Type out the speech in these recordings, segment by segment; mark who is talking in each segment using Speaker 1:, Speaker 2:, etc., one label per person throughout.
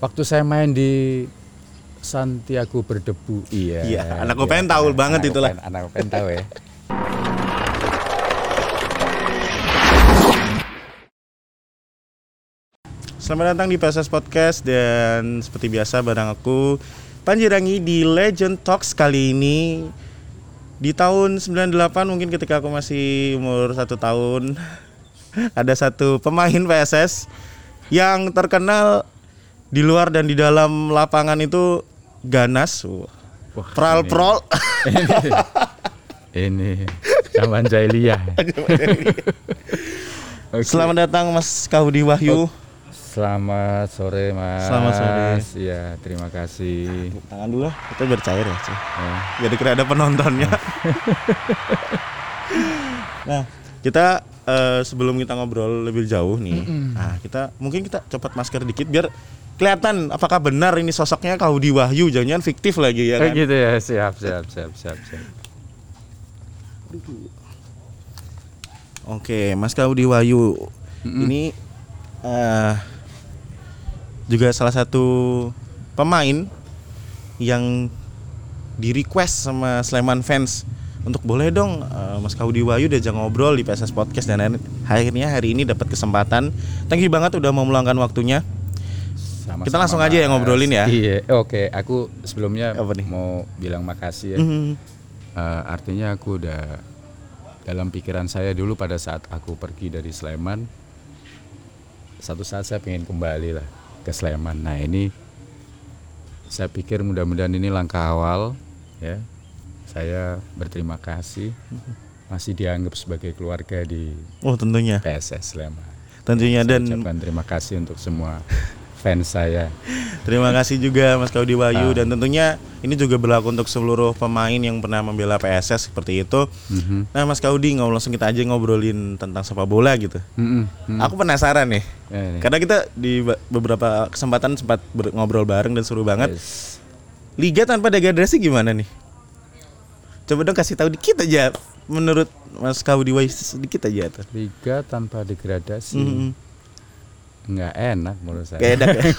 Speaker 1: waktu saya main di Santiago berdebu iya.
Speaker 2: Iya, anak UPN tahu banget
Speaker 1: anak
Speaker 2: itulah.
Speaker 1: UPN, anak UPN tahu ya.
Speaker 2: Selamat datang di PSS Podcast dan seperti biasa barang aku Panji Rangi di Legend Talks kali ini. Di tahun 98 mungkin ketika aku masih umur satu tahun ada satu pemain PSS yang terkenal di luar dan di dalam lapangan itu ganas,
Speaker 1: Wah,
Speaker 2: pral prol.
Speaker 1: ini zaman jahiliyah Oke.
Speaker 2: Selamat datang Mas Kaudi Wahyu.
Speaker 1: Selamat sore mas
Speaker 2: Selamat sore.
Speaker 1: Iya terima kasih
Speaker 2: Tangan dulu lah, kita biar cair ya. Cih.
Speaker 1: Ya.
Speaker 2: Jadi kira ada penontonnya. nah, kita eh, sebelum kita ngobrol lebih jauh nih, nah kita mungkin kita copot masker dikit biar kelihatan apakah benar ini sosoknya Kaudi Wahyu, jangan fiktif lagi ya
Speaker 1: Oh,
Speaker 2: kan?
Speaker 1: gitu ya siap siap siap siap siap
Speaker 2: Oke, Mas Kaudi Wahyu, ini eh, juga salah satu pemain yang di request sama Sleman fans untuk boleh dong eh, Mas Kaudi Wahyu diajak ngobrol di PSS Podcast dan akhir- akhirnya hari ini dapat kesempatan. Thank you banget udah mau meluangkan waktunya.
Speaker 1: Sama-sama,
Speaker 2: Kita langsung aja ya
Speaker 1: Mas.
Speaker 2: ngobrolin ya.
Speaker 1: Iya, oke. Aku sebelumnya
Speaker 2: Apa nih?
Speaker 1: mau bilang makasih ya.
Speaker 2: Mhm.
Speaker 1: Eh, artinya aku udah dalam pikiran saya dulu pada saat aku pergi dari Sleman, satu saat saya pengen kembali lah ke Sleman. Nah ini saya pikir mudah-mudahan ini langkah awal ya. Saya berterima kasih masih dianggap sebagai keluarga di
Speaker 2: Oh tentunya,
Speaker 1: PSS Sleman.
Speaker 2: tentunya
Speaker 1: Saya
Speaker 2: dan
Speaker 1: ucapkan terima kasih untuk semua fans saya.
Speaker 2: Terima kasih juga Mas Kaudi Wahyu dan tentunya ini juga berlaku untuk seluruh pemain yang pernah membela PSS seperti itu.
Speaker 1: Mhm.
Speaker 2: Nah Mas Kaudi nggak langsung kita aja ngobrolin tentang sepak bola gitu.
Speaker 1: Mhm, mhm.
Speaker 2: Aku penasaran nih,
Speaker 1: Ya, ini.
Speaker 2: karena kita di beberapa kesempatan sempat ber- ngobrol bareng dan seru banget.
Speaker 1: Yes.
Speaker 2: Liga tanpa degradasi gimana nih? Coba dong kasih tahu dikit aja menurut Mas Kaudi Wahyu sedikit aja tuh.
Speaker 1: Liga tanpa degradasi
Speaker 2: Mhm.
Speaker 1: Nggak enak menurut saya.
Speaker 2: Kayak enak ya.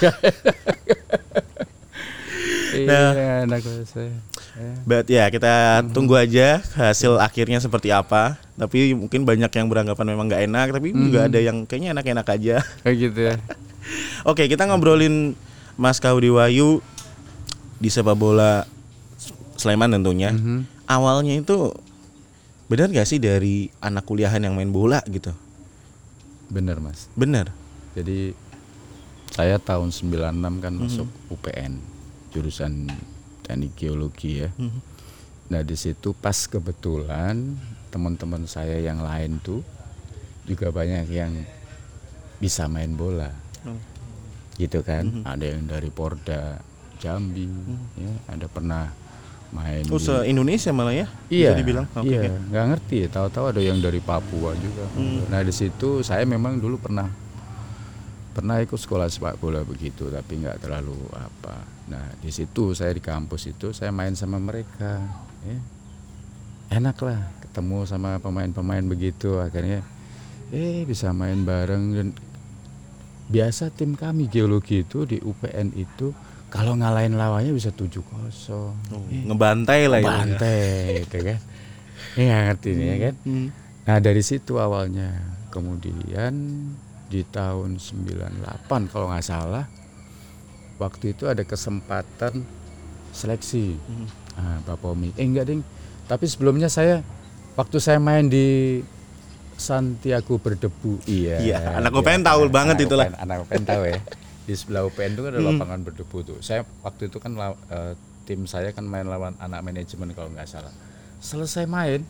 Speaker 1: Iya,
Speaker 2: Nah.
Speaker 1: nggak enak menurut saya. Ya.
Speaker 2: But ya kita tunggu aja hasil akhirnya seperti apa. Tapi mungkin banyak yang beranggapan memang nggak enak, tapi juga ada yang kayaknya enak-enak aja.
Speaker 1: Kayak gitu ya.
Speaker 2: Oke, kita ngobrolin Mas Kaudi Wahyu di sepak bola Sleman tentunya.
Speaker 1: Mhm.
Speaker 2: Awalnya itu benar gak sih dari anak kuliahan yang main bola gitu?
Speaker 1: Bener mas.
Speaker 2: Bener.
Speaker 1: Jadi saya tahun 96
Speaker 2: Mhm.
Speaker 1: kan masuk UPN jurusan teknik geologi ya.
Speaker 2: Mhm.
Speaker 1: Nah di situ pas kebetulan teman-teman saya yang lain tuh juga banyak yang bisa main bola.
Speaker 2: Oh.
Speaker 1: gitu kan
Speaker 2: Mhm.
Speaker 1: ada yang dari Porda Jambi ya ada pernah main
Speaker 2: Oh, se Indonesia malah ya?
Speaker 1: iya
Speaker 2: Bisa dibilang. Oke.
Speaker 1: iya nggak ngerti tahu-tahu ada yang dari Papua juga
Speaker 2: Hmm.
Speaker 1: nah di situ saya memang dulu pernah pernah ikut sekolah sepak bola begitu tapi nggak terlalu apa. Nah di situ saya di kampus itu saya main sama mereka ya. Enak lah ketemu sama pemain-pemain begitu akhirnya eh bisa main bareng. Dan biasa tim kami geologi itu di UPN itu kalau ngalahin lawannya bisa 7-0
Speaker 2: Oh, ngebantai lah ya.
Speaker 1: bantai gitu kan. Ini nggak ngerti nih ya kan?
Speaker 2: Hmm.
Speaker 1: nah dari situ awalnya. Kemudian di tahun 98 kalau nggak salah waktu itu ada kesempatan seleksi.
Speaker 2: Hmm.
Speaker 1: nah, Pak Pomi. Eh enggak ding. Tapi sebelumnya saya waktu saya main di Santiago berdebu. Iya
Speaker 2: Iya, anak UPN tahu banget
Speaker 1: anak
Speaker 2: itulah.
Speaker 1: UPN, anak UPN tahu ya. Di sebelah UPN itu kan ada
Speaker 2: Hmm.
Speaker 1: lapangan berdebu tuh. Saya waktu itu kan eh, tim saya kan main lawan anak manajemen kalau nggak salah. Selesai main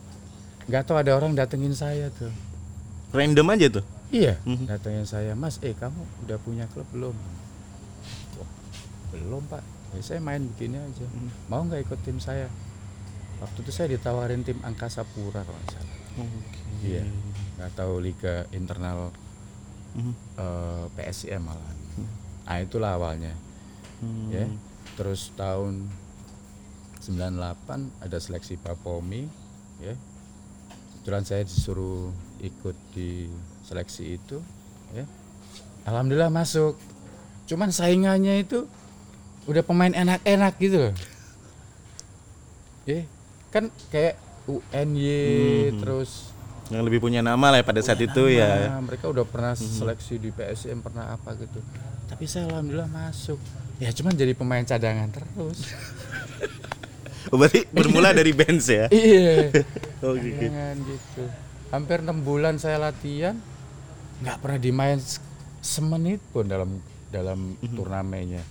Speaker 1: nggak tahu ada orang datengin saya tuh.
Speaker 2: Random aja tuh.
Speaker 1: Iya.
Speaker 2: Mhm.
Speaker 1: datengin saya mas eh kamu udah punya klub belum? Wah, belum pak. Ya, saya main begini aja.
Speaker 2: Hmm.
Speaker 1: mau nggak ikut tim saya? Waktu itu saya ditawarin tim Angkasa Pura kalau nggak salah. Iya. Nggak tahu liga internal
Speaker 2: Mhm.
Speaker 1: eh, PSIM malah nah itulah awalnya.
Speaker 2: Hmm.
Speaker 1: ya. Terus tahun 98 ada seleksi Papomi ya. Kebetulan saya disuruh ikut di seleksi itu ya alhamdulillah masuk. Cuman saingannya itu udah pemain enak-enak gitu loh. Ya kan kayak UNY terus
Speaker 2: Yang lebih punya nama lah ya pada saat itu ya.
Speaker 1: Nah, mereka udah pernah seleksi di PSM pernah apa gitu. Tapi saya alhamdulillah masuk. Ya cuman jadi pemain cadangan terus.
Speaker 2: Oh, berarti bermula dari bench ya.
Speaker 1: iya.
Speaker 2: Oh, gitu.
Speaker 1: Gitu. Hampir enam bulan saya latihan, nggak pernah dimain se- semenit pun dalam dalam turnamennya.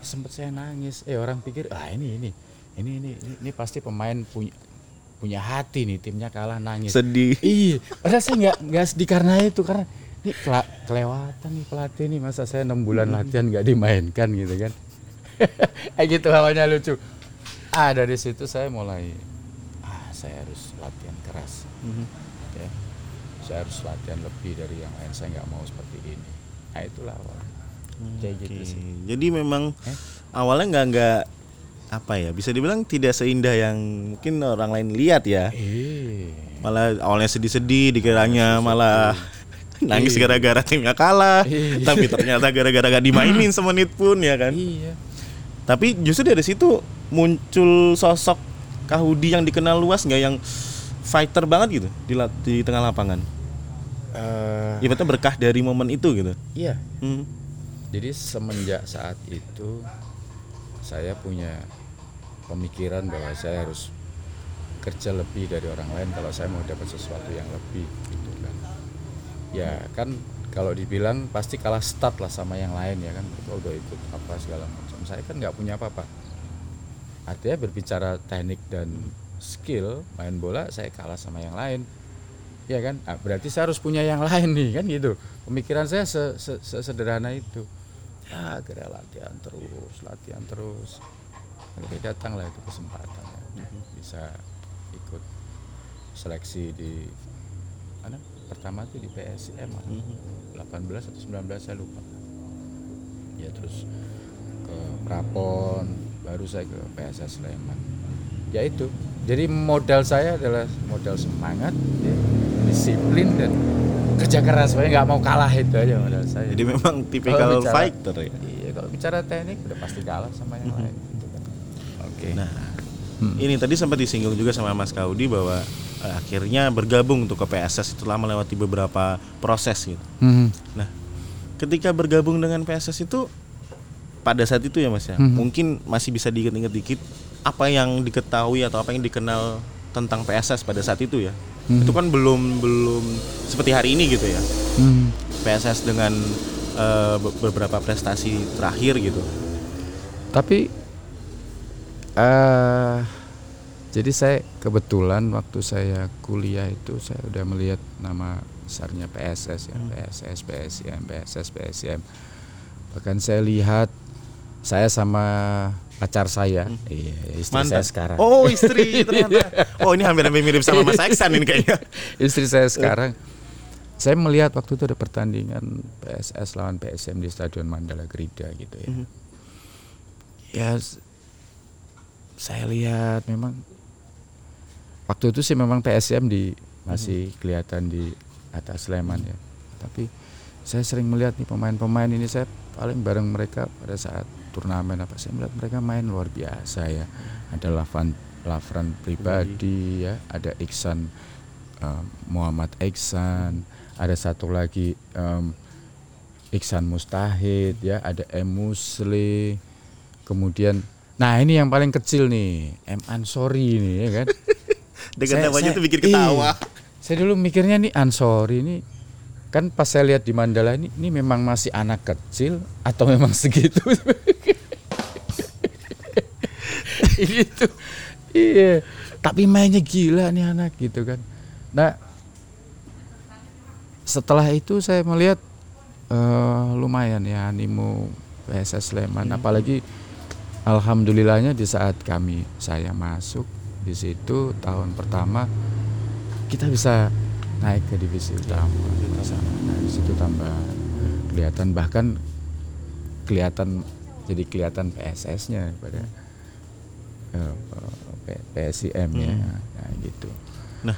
Speaker 1: Sempet saya nangis. Eh orang pikir, ah ini ini ini ini ini, ini pasti pemain punya punya hati nih timnya kalah nangis.
Speaker 2: Sedih.
Speaker 1: Iya, padahal saya nggak nggak sedih karena itu karena ini kela- kelewatan nih pelatih nih masa saya enam bulan latihan nggak dimainkan gitu kan. Kayak gitu awalnya lucu. Ah dari situ saya mulai ah saya harus latihan keras. Ya, saya harus latihan lebih dari yang lain. Saya nggak mau seperti ini. Nah itulah awal. Kayak gitu sih.
Speaker 2: Jadi memang
Speaker 1: Eh?
Speaker 2: awalnya nggak nggak apa ya bisa dibilang tidak seindah yang mungkin orang lain lihat ya.
Speaker 1: Eh,
Speaker 2: Malah awalnya sedih-sedih dikiranya malah nangis gara-gara timnya kalah.
Speaker 1: Iya.
Speaker 2: Tapi ternyata gara-gara gak dimainin semenit pun ya kan.
Speaker 1: iya.
Speaker 2: Tapi justru dari situ muncul sosok Kahudi yang dikenal luas nggak yang fighter banget gitu di, di tengah lapangan.
Speaker 1: Eh,
Speaker 2: Ibaratnya berkah dari momen itu gitu.
Speaker 1: iya.
Speaker 2: Hmm.
Speaker 1: Jadi semenjak saat itu saya punya pemikiran bahwa saya harus kerja lebih dari orang lain kalau saya mau dapat sesuatu yang lebih gitu kan. Ya kan kalau dibilang pasti kalah start lah sama yang lain ya kan mereka udah ikut apa segala macam. Saya kan nggak punya apa-apa. Artinya berbicara teknik dan skill main bola saya kalah sama yang lain. Ya kan? Ah, berarti saya harus punya yang lain nih kan gitu. Pemikiran saya se- se- sesederhana itu. Ya, akhirnya latihan terus, latihan terus. Akhirnya datanglah itu kesempatan ya. bisa ikut seleksi di mana? Pertama tuh di PSM apa? 18 atau 19 saya lupa. Ya terus ke Prapon, baru saya ke PSS Sleman. Ya itu. Jadi modal saya adalah modal semangat, ya, disiplin dan kerja keras. Saya nggak mau kalah itu aja modal saya.
Speaker 2: Jadi memang tipikal
Speaker 1: Kalau bicara-
Speaker 2: fighter ya.
Speaker 1: Iya, kalau bicara teknik udah pasti kalah sama yang lain gitu kan. Oke.
Speaker 2: Nah, ini tadi sempat disinggung juga sama Mas Kaudi bahwa eh, akhirnya bergabung untuk ke PSS setelah melewati beberapa proses gitu.
Speaker 1: Hmm.
Speaker 2: Nah, ketika bergabung dengan PSS itu pada saat itu ya Mas ya,
Speaker 1: Mhm.
Speaker 2: mungkin masih bisa diinget-inget dikit apa yang diketahui atau apa yang dikenal tentang PSS pada saat itu ya.
Speaker 1: Mhm.
Speaker 2: Itu kan belum belum seperti hari ini gitu ya.
Speaker 1: Hmm.
Speaker 2: PSS dengan be- beberapa prestasi terakhir gitu.
Speaker 1: Tapi eh jadi saya kebetulan waktu saya kuliah itu saya udah melihat nama besarnya PSS ya, PSS, PSIM, PSS, PSIM. Bahkan saya lihat saya sama pacar saya, iya istri saya sekarang.
Speaker 2: Oh, istri ternyata. Oh, ini hampir-hampir mirip sama Mas Aksan ini kayaknya.
Speaker 1: istri saya sekarang saya melihat waktu itu ada pertandingan PSS lawan PSM di Stadion Mandala Grida gitu ya.
Speaker 2: Mhm.
Speaker 1: Ya saya lihat memang waktu itu sih memang PSM di masih kelihatan di atas Sleman ya. Tapi saya sering melihat nih pemain-pemain ini saya paling bareng mereka pada saat turnamen apa saya melihat mereka main luar biasa ya. Ada Lavan Lavran pribadi ya, ada Iksan eh, Muhammad Iksan, ada satu lagi em, Iksan Mustahid ya, ada M Musli. Kemudian nah ini yang paling kecil nih, M Ansori nih ya kan.
Speaker 2: Dengan namanya tuh bikin ketawa.
Speaker 1: iya. Saya dulu mikirnya nih Ansori ini kan pas saya lihat di Mandala ini ini memang masih anak kecil atau memang segitu. gitu. Iya. Tapi mainnya gila nih anak gitu kan. Nah, setelah itu saya melihat eh, lumayan ya animo PSS Sleman apalagi alhamdulillahnya di saat kami saya masuk di situ tahun pertama kita bisa naik ke divisi utama di sana. Nah, di situ tambah kelihatan bahkan kelihatan jadi kelihatan PSS-nya pada eh, P- PSIM ya nah, gitu.
Speaker 2: Nah,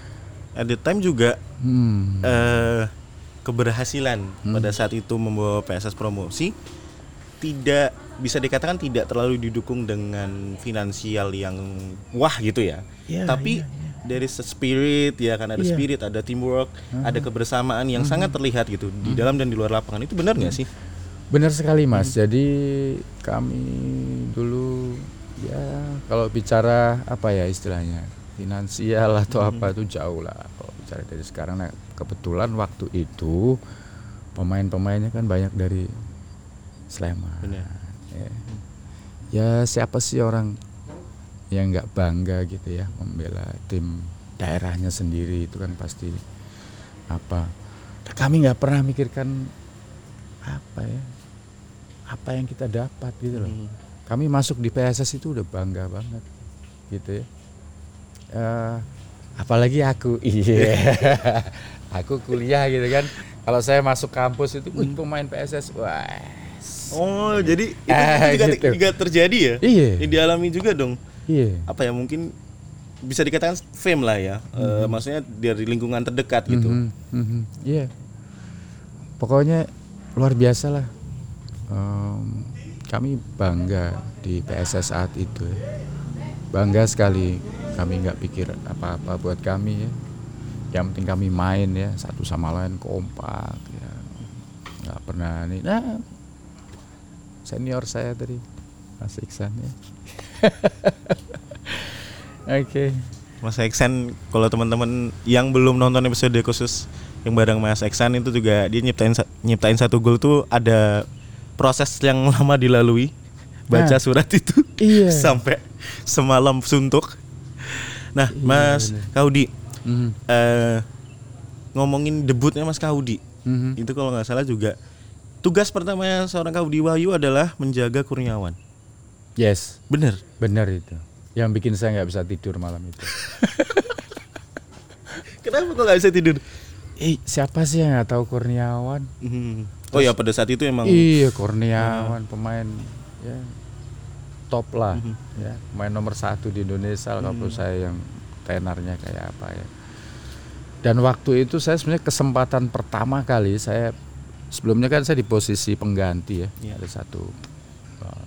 Speaker 2: at the time juga
Speaker 1: Hmm.
Speaker 2: eh keberhasilan pada saat itu membawa PSS promosi tidak bisa dikatakan tidak terlalu didukung dengan finansial yang wah gitu ya.
Speaker 1: Iya,
Speaker 2: Tapi dari spirit ya kan ada
Speaker 1: Iya.
Speaker 2: spirit, ada teamwork, ada kebersamaan yang sangat terlihat gitu di dalam dan di luar lapangan. Itu benar nggak sih?
Speaker 1: Benar sekali Mas. Jadi kami dulu ya kalau bicara apa ya istilahnya finansial atau apa itu jauh lah. Kalau bicara dari sekarang, nah kebetulan waktu itu pemain-pemainnya kan banyak dari Sleman.
Speaker 2: Benar.
Speaker 1: Ya. ya siapa sih orang yang nggak bangga gitu ya membela tim daerahnya sendiri itu kan pasti apa kami nggak pernah mikirkan apa ya apa yang kita dapat gitu loh
Speaker 2: Hmm.
Speaker 1: kami masuk di PSS itu udah bangga banget gitu ya Eh, apalagi aku iya aku kuliah gitu kan kalau saya masuk kampus itu "Wih, pemain PSS wah
Speaker 2: Oh, jadi itu,
Speaker 1: Ah,
Speaker 2: itu juga,
Speaker 1: gitu.
Speaker 2: juga terjadi ya?
Speaker 1: Iya.
Speaker 2: Yang dialami juga dong.
Speaker 1: Iya
Speaker 2: Apa ya mungkin bisa dikatakan fame lah ya. Eh, maksudnya dari lingkungan terdekat gitu.
Speaker 1: Mhm, mhm, Iya. Pokoknya luar biasa lah. Em, kami bangga di PSS saat itu. Bangga sekali. Kami nggak pikir apa-apa buat kami ya. Yang penting kami main ya satu sama lain kompak ya. Nggak pernah nih. Nah, senior saya tadi Mas Iksan ya. Oke.
Speaker 2: Mas Eksan kalau teman-teman yang belum nonton episode khusus yang bareng Mas Eksan itu juga dia nyiptain nyiptain satu gol tuh ada proses yang lama dilalui baca
Speaker 1: Nah.
Speaker 2: surat itu
Speaker 1: Iya.
Speaker 2: sampai semalam suntuk. Nah, Mas Kaudi
Speaker 1: Mhm,
Speaker 2: eh, ngomongin debutnya Mas Kaudi
Speaker 1: mhm.
Speaker 2: itu kalau nggak salah juga tugas pertamanya seorang Kaudi Wahyu adalah menjaga Kurniawan.
Speaker 1: Yes.
Speaker 2: Bener.
Speaker 1: Benar itu. Yang bikin saya nggak bisa tidur malam itu.
Speaker 2: Kenapa kok nggak bisa tidur?
Speaker 1: Eh, siapa sih yang nggak tahu Kurniawan?
Speaker 2: Hmm. Oh ya pada saat itu emang
Speaker 1: Iya, Kurniawan pemain ya top lah, ya pemain nomor satu di Indonesia lah kalau saya yang tenornya kayak apa ya. Dan waktu itu saya sebenarnya kesempatan pertama kali saya sebelumnya kan saya di posisi pengganti ya.
Speaker 2: Iya.
Speaker 1: Ada satu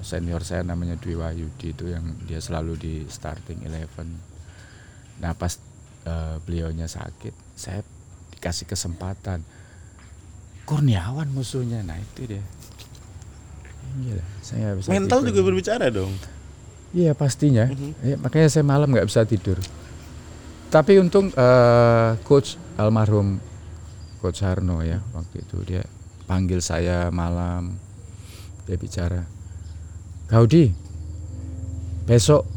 Speaker 1: senior saya namanya Dwi Wahyudi itu yang dia selalu di starting eleven. Nah pas uh, beliaunya sakit, saya dikasih kesempatan. Kurniawan musuhnya, nah itu dia. Iya, saya bisa
Speaker 2: mental
Speaker 1: tidur.
Speaker 2: juga berbicara dong.
Speaker 1: Iya pastinya.
Speaker 2: Mhm.
Speaker 1: Ya, makanya saya malam nggak bisa tidur. Tapi untung eh, coach almarhum coach Harno ya waktu itu dia panggil saya malam dia bicara, Gaudi besok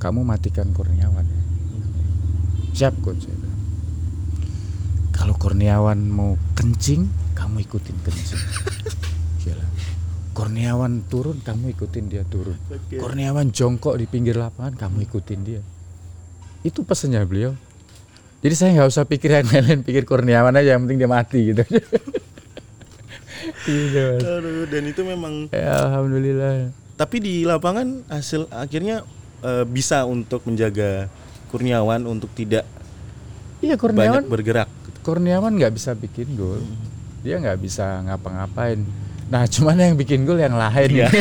Speaker 1: kamu matikan Kurniawan ya. Siap coach. Kalau Kurniawan mau kencing, kamu ikutin kencing. Gila. Kurniawan turun, kamu ikutin dia turun.
Speaker 2: Oke.
Speaker 1: Kurniawan jongkok di pinggir lapangan, kamu ikutin dia. Itu pesannya beliau. Jadi saya nggak usah pikir yang lain, pikir Kurniawan aja, yang penting dia mati gitu. Mas.
Speaker 2: Aduh, dan itu memang
Speaker 1: Ya, Alhamdulillah.
Speaker 2: tapi di lapangan hasil akhirnya eh, bisa untuk menjaga Kurniawan untuk tidak
Speaker 1: Iya Kurniawan,
Speaker 2: banyak bergerak.
Speaker 1: Kurniawan nggak bisa bikin gol. Dia nggak bisa ngapa-ngapain. Nah, cuman yang bikin gol yang lain.
Speaker 2: Iya.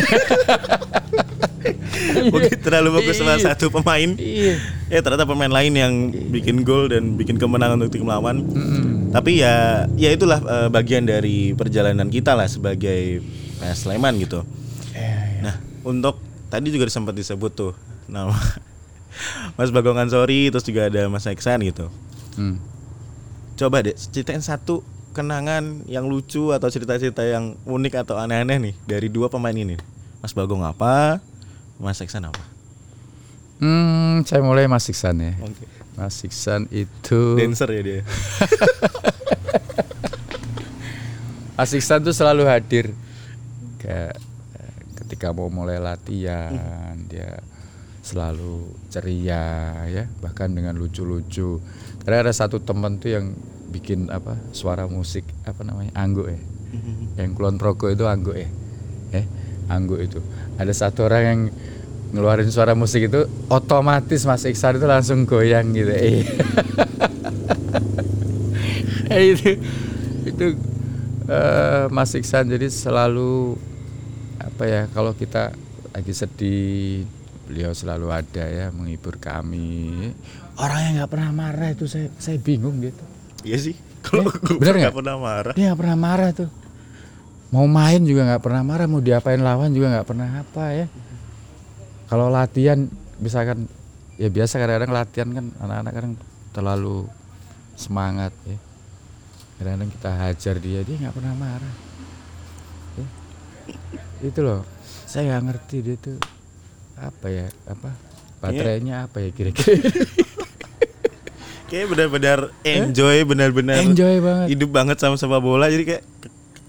Speaker 2: Mungkin terlalu bagus salah
Speaker 1: Iya.
Speaker 2: satu pemain.
Speaker 1: Iya.
Speaker 2: Ya ternyata pemain lain yang bikin gol dan bikin kemenangan untuk tim lawan.
Speaker 1: Mm-mm.
Speaker 2: Tapi ya ya itulah eh, bagian dari perjalanan kita lah sebagai eh, Sleman gitu.
Speaker 1: Eh,
Speaker 2: Nah, untuk tadi juga sempat disebut tuh nama Mas Bagong Ansori terus juga ada Mas Eksan gitu.
Speaker 1: Hmm.
Speaker 2: Coba deh ceritain satu kenangan yang lucu atau cerita-cerita yang unik atau aneh-aneh nih dari dua pemain ini. Mas Bagong apa? Mas Eksan apa?
Speaker 1: Hmm, saya mulai Mas Iksan ya.
Speaker 2: Oke.
Speaker 1: Mas Iksan itu.
Speaker 2: Dancer ya dia.
Speaker 1: Mas Iksan tuh selalu hadir. Kayak eh, ketika mau mulai latihan dia selalu ceria ya. Bahkan dengan lucu-lucu. Karena ada satu teman tuh yang bikin apa suara musik apa namanya anggo ya. Yang kulon progo itu anggo ya. Eh anggo itu. Ada satu orang yang ngeluarin suara musik itu otomatis Mas Iksan itu langsung goyang gitu eh Eh, itu itu eh, Mas Iksan jadi selalu apa ya kalau kita lagi sedih beliau selalu ada ya menghibur kami orang yang nggak pernah marah itu saya saya bingung gitu
Speaker 2: Iya sih. Kalau
Speaker 1: bener
Speaker 2: nggak
Speaker 1: nggak?
Speaker 2: pernah marah.
Speaker 1: dia nggak pernah marah tuh mau main juga nggak pernah marah mau diapain lawan juga nggak pernah apa ya kalau latihan misalkan ya biasa kadang-kadang latihan kan anak-anak kadang terlalu semangat ya kadang-kadang kita hajar dia dia nggak pernah marah Ya. itu loh saya nggak ngerti dia tuh apa ya apa baterainya apa ya kira-kira
Speaker 2: Kayak benar-benar enjoy, benar-benar
Speaker 1: enjoy banget
Speaker 2: hidup banget sama sepak bola. Jadi kayak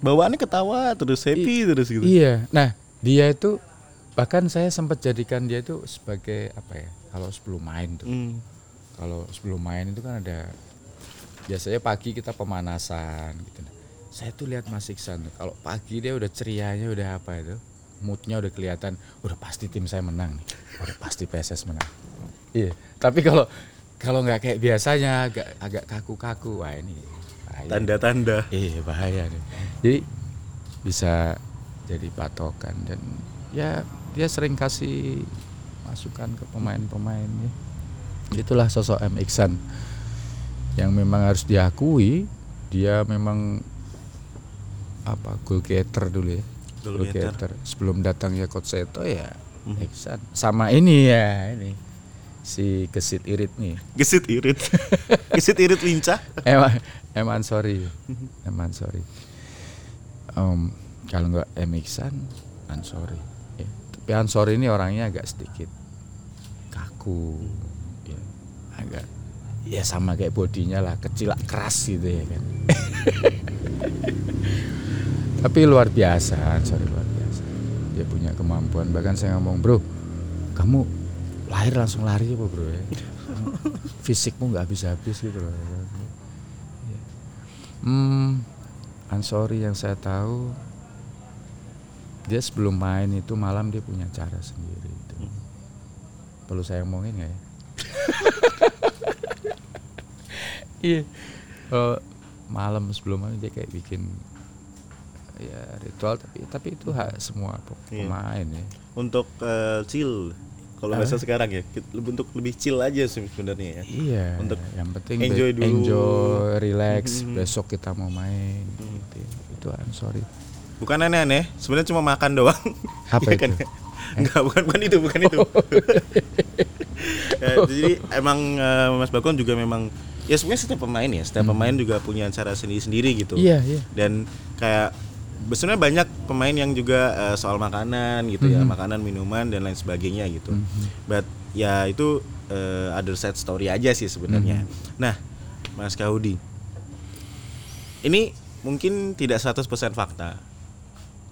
Speaker 2: bawaannya ketawa terus happy terus gitu.
Speaker 1: Iya. Nah, dia itu bahkan saya sempat jadikan dia itu sebagai apa ya? Kalau sebelum main tuh.
Speaker 2: Hmm.
Speaker 1: Kalau sebelum main itu kan ada biasanya pagi kita pemanasan gitu. Saya tuh lihat Mas Iksan tuh, kalau pagi dia udah cerianya udah apa itu? Moodnya udah kelihatan, udah pasti tim saya menang nih. Udah pasti PSS menang. Iya. Tapi kalau kalau nggak kayak biasanya agak agak kaku-kaku, wah ini.
Speaker 2: Tanda-tanda.
Speaker 1: Iya bahaya nih. Jadi bisa jadi patokan dan ya dia sering kasih masukan ke pemain-pemainnya. Itulah sosok M Iksan yang memang harus diakui dia memang apa goal getter dulu ya.
Speaker 2: Goal getter.
Speaker 1: Sebelum datangnya Coach Seto ya
Speaker 2: Mhm.
Speaker 1: Iksan. Sama ini ya ini si Gesit Irit nih.
Speaker 2: Gesit irit. Gesit irit lincah.
Speaker 1: Eman, Eman sorry, Eman sorry. Em, kalau nggak Emiksan, Ansori. Ya. Tapi Ansori ini orangnya agak sedikit kaku, ya. agak ya sama kayak bodinya lah, kecil keras gitu ya kan. Tapi luar biasa, Ansori luar biasa. Dia punya kemampuan. Bahkan saya ngomong, bro, kamu lahir langsung lari apa bro ya? Fisikmu nggak habis-habis gitu loh. Ya. Hmm, Ansori yang saya tahu dia sebelum main itu malam dia punya cara sendiri itu. Perlu saya omongin nggak ya? Iya. Kalau malam sebelum main dia kayak bikin ya ritual tapi tapi itu hak semua
Speaker 2: Iya.
Speaker 1: pemain ya.
Speaker 2: Untuk eh, chill. Kalau bahasa sekarang ya, untuk lebih chill aja sih sebenarnya ya.
Speaker 1: Iya.
Speaker 2: Untuk
Speaker 1: yang penting
Speaker 2: enjoy dulu.
Speaker 1: enjoy, relax.
Speaker 2: Mhm.
Speaker 1: Besok kita mau main. Gitu. Itu Ansori.
Speaker 2: Bukan aneh-aneh, sebenarnya cuma makan doang.
Speaker 1: Apa
Speaker 2: Iya
Speaker 1: itu?
Speaker 2: kan? Enggak, bukan bukan itu, bukan itu. Ya, jadi emang eh, Mas Bakon juga memang ya sebenarnya setiap pemain ya, setiap pemain juga punya cara sendiri-sendiri gitu.
Speaker 1: Hmm. Iya, iya.
Speaker 2: Dan kayak sebenarnya banyak pemain yang juga eh, soal makanan gitu ya,
Speaker 1: Mhm.
Speaker 2: makanan, minuman dan lain sebagainya gitu.
Speaker 1: Mhm.
Speaker 2: But ya itu eh, other side story aja sih sebenarnya.
Speaker 1: Mhm.
Speaker 2: Nah, Mas Kaudi. Ini mungkin tidak 100% fakta.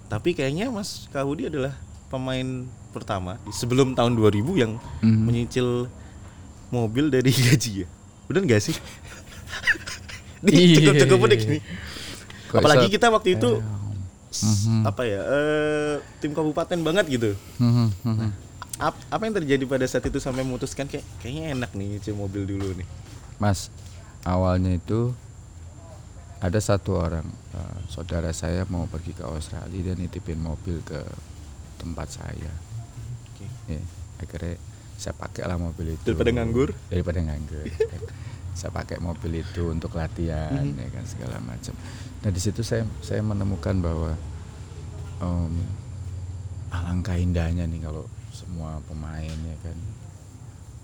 Speaker 2: Tapi kayaknya Mas Kaudi adalah pemain pertama di sebelum tahun 2000 yang
Speaker 1: Mhm.
Speaker 2: menyicil mobil dari gaji ya. Bener gak sih?
Speaker 1: Iya.
Speaker 2: cukup cukup unik nih.
Speaker 1: Kok
Speaker 2: Apalagi kita waktu itu
Speaker 1: Mhm.
Speaker 2: apa ya? eh, tim kabupaten banget gitu.
Speaker 1: mhm, mhm.
Speaker 2: Ap- apa yang terjadi pada saat itu sampai memutuskan kayak kayaknya enak nih nyicil mobil dulu nih.
Speaker 1: Mas, awalnya itu ada satu orang eh, saudara saya mau pergi ke Australia dan nitipin mobil ke tempat saya.
Speaker 2: Oke.
Speaker 1: Ya, akhirnya saya pakai lah mobil itu.
Speaker 2: Daripada nganggur?
Speaker 1: Daripada nganggur. kan. saya pakai mobil itu untuk latihan
Speaker 2: Mhm.
Speaker 1: ya kan segala macam. Nah di situ saya saya menemukan bahwa em, alangkah indahnya nih kalau semua pemain ya kan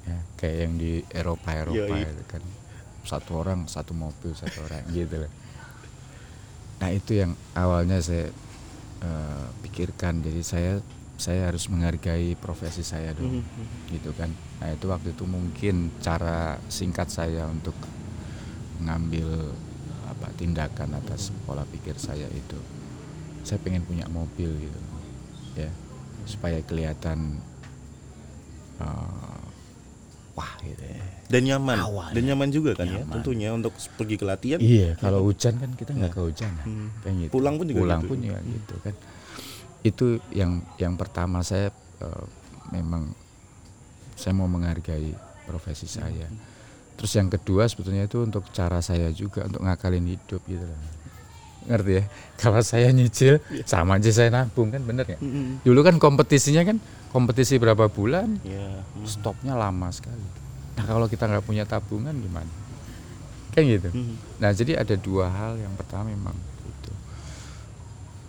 Speaker 1: ya kayak yang di Eropa Eropa itu kan satu orang satu mobil satu orang gitu loh. Nah itu yang awalnya saya eh, pikirkan jadi saya saya harus menghargai profesi saya dong
Speaker 2: Mhm.
Speaker 1: gitu kan. Nah itu waktu itu mungkin cara singkat saya untuk mengambil apa tindakan atas pola pikir saya itu. Saya pengen punya mobil gitu, ya supaya kelihatan eh, wah gitu ya.
Speaker 2: Dan nyaman.
Speaker 1: Awalnya.
Speaker 2: Dan nyaman juga kan ya
Speaker 1: Nyaman.
Speaker 2: tentunya untuk pergi ke latihan.
Speaker 1: Iya, kalau hujan kan kita nggak kehujanan.
Speaker 2: Hmm.
Speaker 1: Kan gitu.
Speaker 2: Pulang pun juga
Speaker 1: Pulang
Speaker 2: gitu.
Speaker 1: pun juga gitu kan. Itu yang yang pertama saya eh, memang saya mau menghargai profesi saya. Terus yang kedua sebetulnya itu untuk cara saya juga untuk ngakalin hidup gitu loh. ngerti ya kalau saya nyicil sama aja saya nabung kan bener ya dulu kan kompetisinya kan kompetisi berapa bulan?
Speaker 2: Iya.
Speaker 1: stopnya lama sekali. Nah kalau kita nggak punya tabungan gimana? Kan gitu.
Speaker 2: Mhm.
Speaker 1: nah jadi ada dua hal. Yang pertama memang itu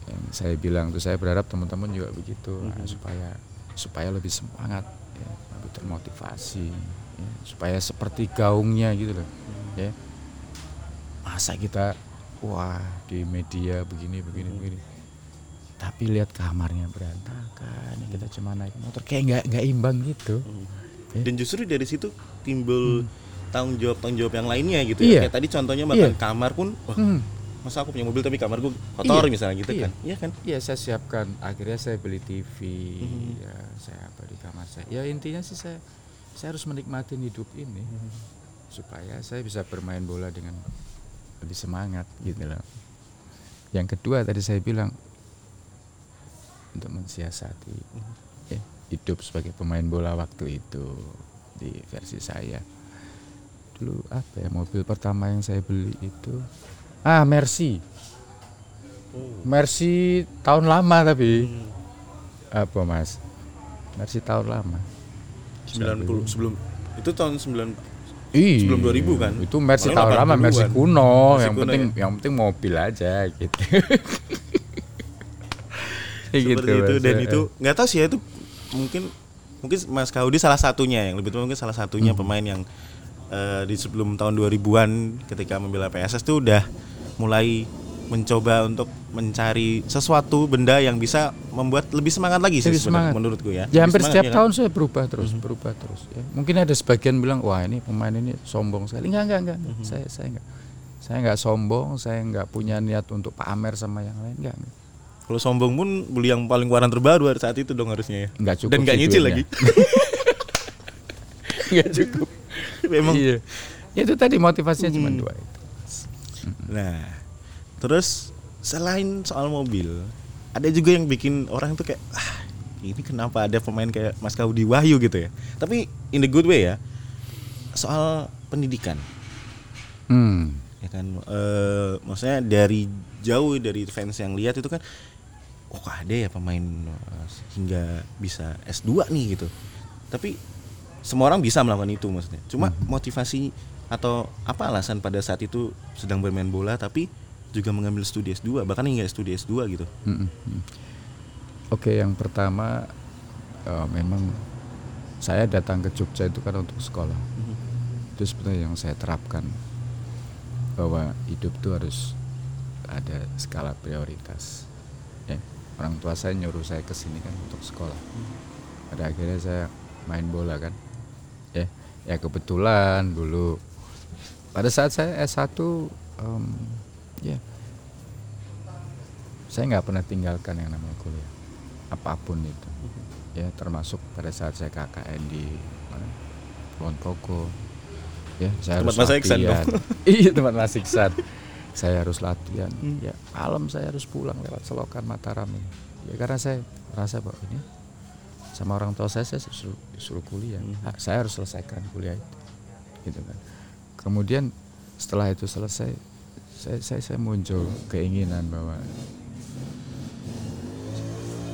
Speaker 1: yang saya bilang tuh saya berharap teman-teman juga begitu nah, supaya supaya lebih semangat ya, lebih termotivasi ya, supaya seperti gaungnya gitu loh ya. Masa kita wah di media begini begini begini tapi lihat kamarnya berantakan ya kita cuma naik motor kayak nggak nggak imbang gitu Ya.
Speaker 2: Dan justru dari situ timbul tanggung jawab tanggung jawab yang lainnya gitu
Speaker 1: Iya.
Speaker 2: ya. Kayak tadi contohnya bahkan
Speaker 1: Iya.
Speaker 2: kamar pun, wah
Speaker 1: Hmm.
Speaker 2: masa aku punya mobil tapi kamar gue kotor
Speaker 1: Iya.
Speaker 2: misalnya gitu
Speaker 1: Iya.
Speaker 2: kan. Iya kan?
Speaker 1: Iya saya siapkan akhirnya saya beli TV
Speaker 2: Mhm.
Speaker 1: ya saya apa di kamar saya ya intinya sih saya saya harus menikmati hidup ini
Speaker 2: Mhm.
Speaker 1: supaya saya bisa bermain bola dengan lebih semangat gitu loh yang kedua tadi saya bilang untuk mensiasati ya, hidup sebagai pemain bola waktu itu di versi saya dulu apa ya mobil pertama yang saya beli itu ah Mercy Mercy tahun lama tapi
Speaker 2: Hmm.
Speaker 1: apa mas Mercy tahun lama
Speaker 2: 90 sebelum itu tahun 9
Speaker 1: Ih,
Speaker 2: Sebelum 2000 kan?
Speaker 1: Itu Mercy tahun lama,
Speaker 2: 80-an.
Speaker 1: Mercy kuno.
Speaker 2: Mercy
Speaker 1: yang
Speaker 2: kuno
Speaker 1: penting
Speaker 2: ya?
Speaker 1: yang penting mobil aja gitu.
Speaker 2: Seperti itu
Speaker 1: Mas.
Speaker 2: dan
Speaker 1: Eh,
Speaker 2: itu nggak tahu sih ya itu mungkin mungkin Mas Kaudi salah satunya yang lebih tua mungkin salah satunya
Speaker 1: Hmm.
Speaker 2: pemain yang eh, di sebelum tahun 2000-an ketika membela PSS itu udah mulai mencoba untuk mencari sesuatu benda yang bisa membuat lebih semangat lagi sih
Speaker 1: Lebih semangat.
Speaker 2: menurutku ya.
Speaker 1: Ya hampir
Speaker 2: semangat,
Speaker 1: setiap
Speaker 2: ya kan?
Speaker 1: tahun saya berubah terus, berubah terus. Ya. Mungkin ada sebagian bilang, wah ini pemain ini sombong sekali. Enggak, enggak, enggak.
Speaker 2: Mhm.
Speaker 1: Saya saya enggak. Saya enggak sombong, saya enggak punya niat untuk pamer sama yang lain, enggak. enggak.
Speaker 2: Kalau sombong pun beli yang paling keluaran terbaru saat itu dong harusnya ya.
Speaker 1: Enggak cukup.
Speaker 2: Dan nggak
Speaker 1: sih
Speaker 2: nyicil lagi.
Speaker 1: Enggak cukup.
Speaker 2: Memang.
Speaker 1: Iya. Ya, itu tadi motivasinya cuma
Speaker 2: Hmm.
Speaker 1: dua itu.
Speaker 2: Nah, terus selain soal mobil, ada juga yang bikin orang tuh kayak ah ini kenapa ada pemain kayak Mas Kaudi Wahyu gitu ya. Tapi in the good way ya. Soal pendidikan,
Speaker 1: Hmm.
Speaker 2: ya kan eh maksudnya dari jauh dari fans yang lihat itu kan oh kok ada ya pemain eh, hingga bisa S2 nih gitu. Tapi semua orang bisa melakukan itu maksudnya. Cuma motivasi atau apa alasan pada saat itu sedang bermain bola tapi juga mengambil studi S2 bahkan hingga studi S2 gitu.
Speaker 1: Mm, mm, mm. Oke, yang pertama eh, memang saya datang ke Jogja itu kan untuk sekolah. Itu sebenarnya yang saya terapkan bahwa hidup itu harus ada skala prioritas. Orang tua saya nyuruh saya ke sini kan untuk sekolah. Pada akhirnya saya main bola kan. Ya, ya kebetulan dulu. Pada saat saya S1 em, ya saya nggak pernah tinggalkan yang namanya kuliah. Apa pun itu. Ya termasuk pada saat saya KKN di mana? Kulon Progo ya saya
Speaker 2: Tempat
Speaker 1: harus
Speaker 2: Mas Iksan
Speaker 1: iya tempat Mas Iksan saya harus latihan.
Speaker 2: Hmm.
Speaker 1: ya malam saya harus pulang lewat selokan Mataram ini. Ya karena saya merasa bahwa ini sama orang tua saya saya suruh, suruh kuliah.
Speaker 2: Hmm.
Speaker 1: Ah, saya harus selesaikan kuliah itu. Gitu kan. Kemudian setelah itu selesai saya saya, saya muncul keinginan bahwa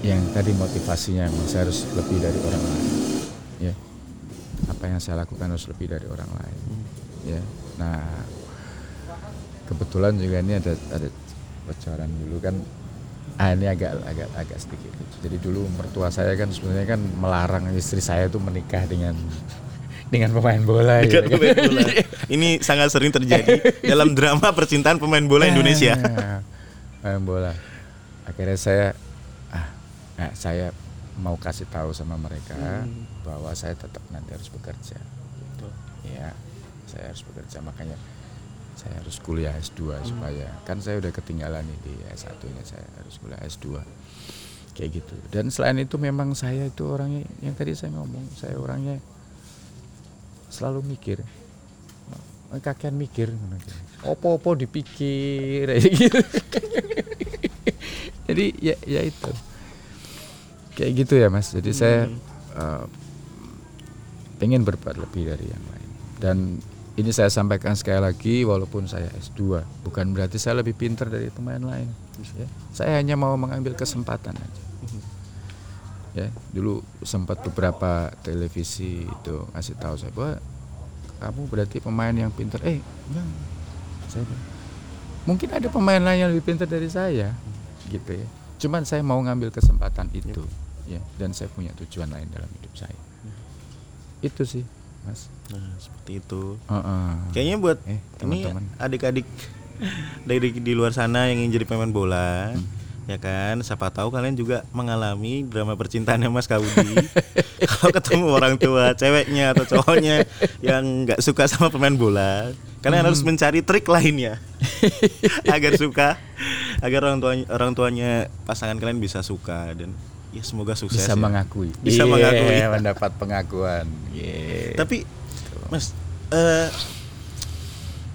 Speaker 1: yang tadi motivasinya memang saya harus lebih dari orang lain. Ya apa yang saya lakukan harus lebih dari orang lain. Ya nah kebetulan juga ini ada ada bocoran dulu kan ah ini agak agak agak sedikit jadi dulu mertua saya kan sebenarnya kan melarang istri saya tuh menikah dengan dengan pemain bola gitu kan.
Speaker 2: pemain bola. Ini sangat sering terjadi dalam drama percintaan pemain bola Indonesia.
Speaker 1: Ah, Main bola. Akhirnya saya ah, nah, saya mau kasih tahu sama mereka
Speaker 2: Hmm.
Speaker 1: bahwa saya tetap nanti harus bekerja. Gitu. Ya, saya harus bekerja makanya saya harus kuliah S2
Speaker 2: Hmm.
Speaker 1: supaya kan saya udah ketinggalan nih di S1-nya saya harus kuliah S2. Kayak gitu. Dan selain itu memang saya itu orangnya yang tadi saya ngomong, saya orangnya selalu mikir kakean mikir opo-opo dipikir gitu. jadi ya ya itu kayak gitu ya mas jadi saya
Speaker 2: Hmm.
Speaker 1: eh, pengen berbuat lebih dari yang lain dan ini saya sampaikan sekali lagi walaupun saya S2 bukan berarti saya lebih pintar dari pemain lain ya. saya hanya mau mengambil kesempatan aja. Ya dulu sempat beberapa televisi itu ngasih tahu saya bahwa kamu berarti pemain yang pintar. Eh enggak. Saya mungkin ada pemain lain yang lebih pintar dari saya gitu ya. Cuman saya mau ngambil kesempatan itu ya. Dan saya punya tujuan lain dalam hidup saya. Itu sih mas
Speaker 2: Nah, seperti itu.
Speaker 1: Heeh.
Speaker 2: Kayaknya buat
Speaker 1: Eh,
Speaker 2: ini
Speaker 1: teman-teman.
Speaker 2: adik-adik dari di luar sana yang ingin jadi pemain bola,
Speaker 1: Hmm.
Speaker 2: ya kan? Siapa tahu kalian juga mengalami drama percintaannya Mas Kaudi. Kalau ketemu orang tua ceweknya atau cowoknya yang nggak suka sama pemain bola, kalian
Speaker 1: Hmm.
Speaker 2: harus mencari trik lainnya agar suka, agar orang tuanya orang tuanya pasangan kalian bisa suka dan ya semoga sukses.
Speaker 1: bisa
Speaker 2: ya.
Speaker 1: mengakui
Speaker 2: Bisa
Speaker 1: Iya,
Speaker 2: mengakui.
Speaker 1: mendapat pengakuan Iya.
Speaker 2: Tapi Mas eh,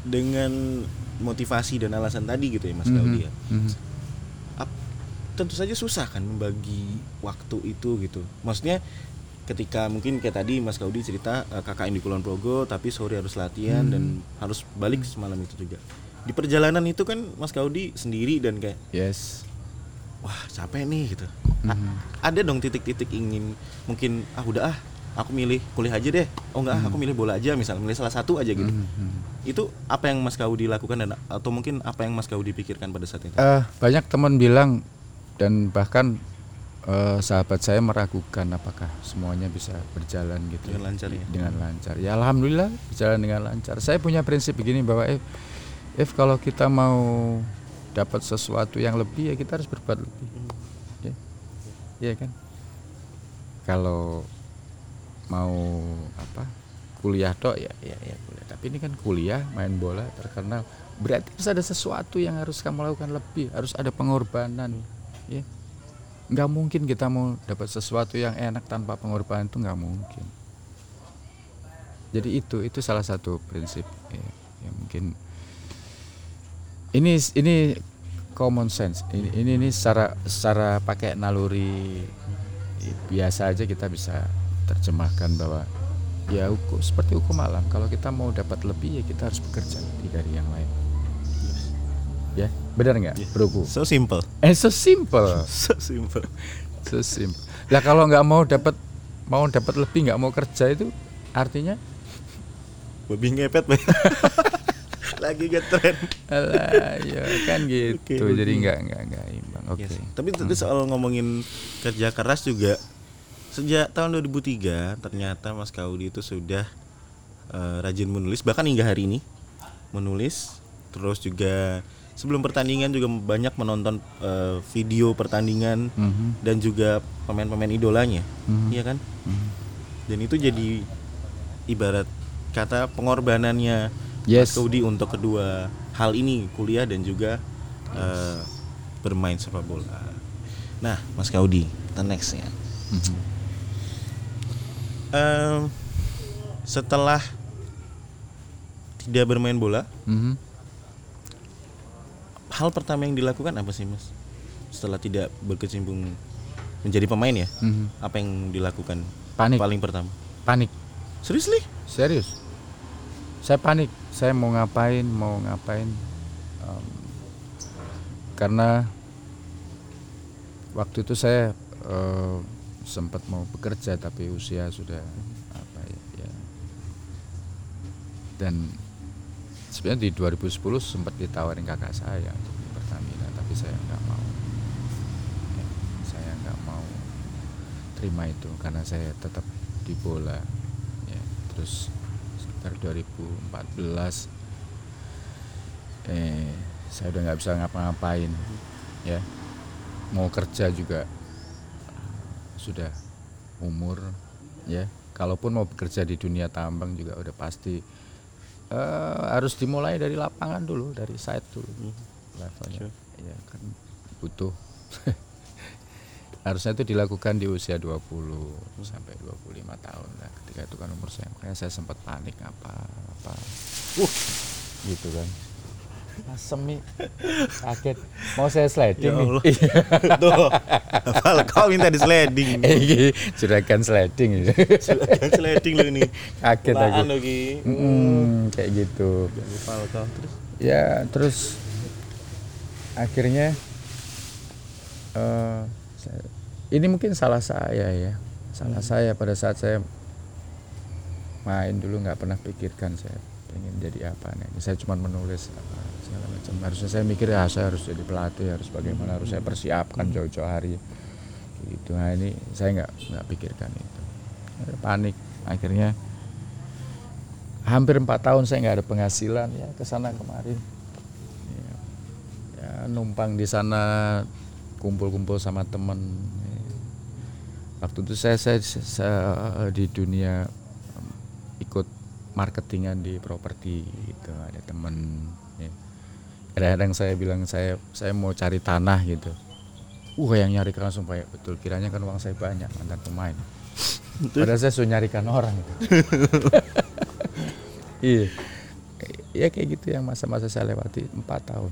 Speaker 2: dengan motivasi dan alasan tadi gitu ya Mas
Speaker 1: Mhm,
Speaker 2: Kaudi ya.
Speaker 1: mhm.
Speaker 2: ap- tentu saja susah kan membagi waktu itu gitu. Maksudnya ketika mungkin kayak tadi Mas Kaudi cerita eh, KKN di Kulon Progo tapi sore harus latihan dan harus balik semalam itu juga. Di perjalanan itu kan Mas Kaudi sendiri dan kayak
Speaker 1: yes
Speaker 2: wah capek nih gitu. A-
Speaker 1: Mhm.
Speaker 2: ada dong titik-titik ingin mungkin ah udah ah aku milih kuliah aja deh. Oh enggak, ah, aku milih bola aja misalnya, milih salah satu aja gitu.
Speaker 1: Mhm.
Speaker 2: Itu apa yang Mas Kaudi lakukan dan atau mungkin apa yang Mas Kaudi pikirkan pada saat itu?
Speaker 1: Eh, banyak teman bilang dan bahkan eh, sahabat saya meragukan apakah semuanya bisa berjalan gitu
Speaker 2: Dengan lancar ya?
Speaker 1: dengan lancar ya alhamdulillah berjalan dengan lancar saya punya prinsip begini bahwa if, if kalau kita mau dapat sesuatu yang lebih ya kita harus berbuat lebih ya Iya kan? Kalau mau apa kuliah tok ya ya ya kuliah tapi ini kan kuliah main bola terkenal. Berarti harus ada sesuatu yang harus kamu lakukan lebih harus ada pengorbanan ya. Nggak mungkin kita mau dapat sesuatu yang enak tanpa pengorbanan itu nggak mungkin. Jadi itu itu salah satu prinsip ya, ya mungkin. Ini ini common sense. Ini ini, ini secara secara pakai naluri biasa aja kita bisa terjemahkan bahwa ya hukum seperti hukum alam. Kalau kita mau dapat lebih ya kita harus bekerja lebih dari yang lain. Ya benar nggak broku?
Speaker 2: So simple.
Speaker 1: eh so simple.
Speaker 2: So simple.
Speaker 1: so simple. Lah kalau nggak mau dapat mau dapat lebih nggak mau kerja itu artinya?
Speaker 2: Babi ngepet. lagi getren.
Speaker 1: alah ya kan gitu
Speaker 2: Oke,
Speaker 1: jadi
Speaker 2: oke.
Speaker 1: nggak nggak nggak imbang oke
Speaker 2: Yes. Tapi tadi soal ngomongin kerja keras juga sejak tahun 2003 ternyata Mas Kaudi itu sudah eh, rajin menulis bahkan hingga hari ini menulis terus juga sebelum pertandingan juga banyak menonton eh, video pertandingan
Speaker 1: Mhm.
Speaker 2: dan juga pemain-pemain idolanya
Speaker 1: Mhm.
Speaker 2: iya kan
Speaker 1: Mhm.
Speaker 2: dan itu jadi ibarat kata pengorbanannya
Speaker 1: Yes.
Speaker 2: Mas Kaudi untuk kedua hal ini kuliah dan juga eh, bermain sepak bola. Nah, Mas Kaudi, kita next ya.
Speaker 1: Mhm.
Speaker 2: Em, setelah tidak bermain bola,
Speaker 1: Mhm.
Speaker 2: hal pertama yang dilakukan apa sih, Mas? Setelah tidak berkecimpung menjadi pemain ya,
Speaker 1: Mhm.
Speaker 2: apa yang dilakukan
Speaker 1: panik
Speaker 2: paling pertama?
Speaker 1: panik
Speaker 2: Seriously?
Speaker 1: serius saya panik saya mau ngapain mau ngapain Em, karena waktu itu saya eh, sempat mau bekerja tapi usia sudah apa ya, ya. dan sebenarnya di 2010 sempat ditawarin kakak saya untuk di Pertamina tapi saya nggak mau Ya, saya nggak mau terima itu karena saya tetap di bola ya terus sekitar 2014 eh saya udah nggak bisa ngapa-ngapain ya. Mau kerja juga sudah umur ya. Kalaupun mau bekerja di dunia tambang juga udah pasti eh, harus dimulai dari lapangan dulu dari site dulu. Levelnya
Speaker 2: Sure.
Speaker 1: ya kan butuh harusnya itu dilakukan di usia 20 sampai 25 tahun lah ketika itu kan umur saya makanya saya sempat panik apa apa
Speaker 2: Uh.
Speaker 1: gitu kan asem nih kaget mau saya sliding
Speaker 2: Ya Allah. Tuh. Hafal kau minta di sliding.
Speaker 1: Juragan sliding.
Speaker 2: Silakan sliding lu nih.
Speaker 1: kaget aku
Speaker 2: Apaan lu Ki?
Speaker 1: Mm, kayak gitu
Speaker 2: terus.
Speaker 1: ya terus akhirnya eh, saya- ini mungkin salah saya ya. Salah saya pada saat saya main dulu nggak pernah pikirkan saya pengen jadi apa nih. Saya cuma menulis apa segala macam. Harusnya saya mikir ya saya harus jadi pelatih harus bagaimana harus saya persiapkan jauh-jauh hari. Gitu. Nah ini saya nggak nggak pikirkan itu. Panik. Akhirnya hampir empat tahun saya nggak ada penghasilan ya ke sana kemarin. Ya, ya, numpang di sana kumpul-kumpul sama temen. Waktu itu saya, saya, saya di dunia em, ikut marketingan di properti gitu. Ada temen ya. kadang-kadang saya bilang saya saya mau cari tanah gitu. Uh yang nyari langsung banyak. Betul kiranya kan uang saya banyak mantan pemain. Padahal saya sudah nyarikan orang iya. Ya kayak gitu yang masa-masa saya lewati empat tahun.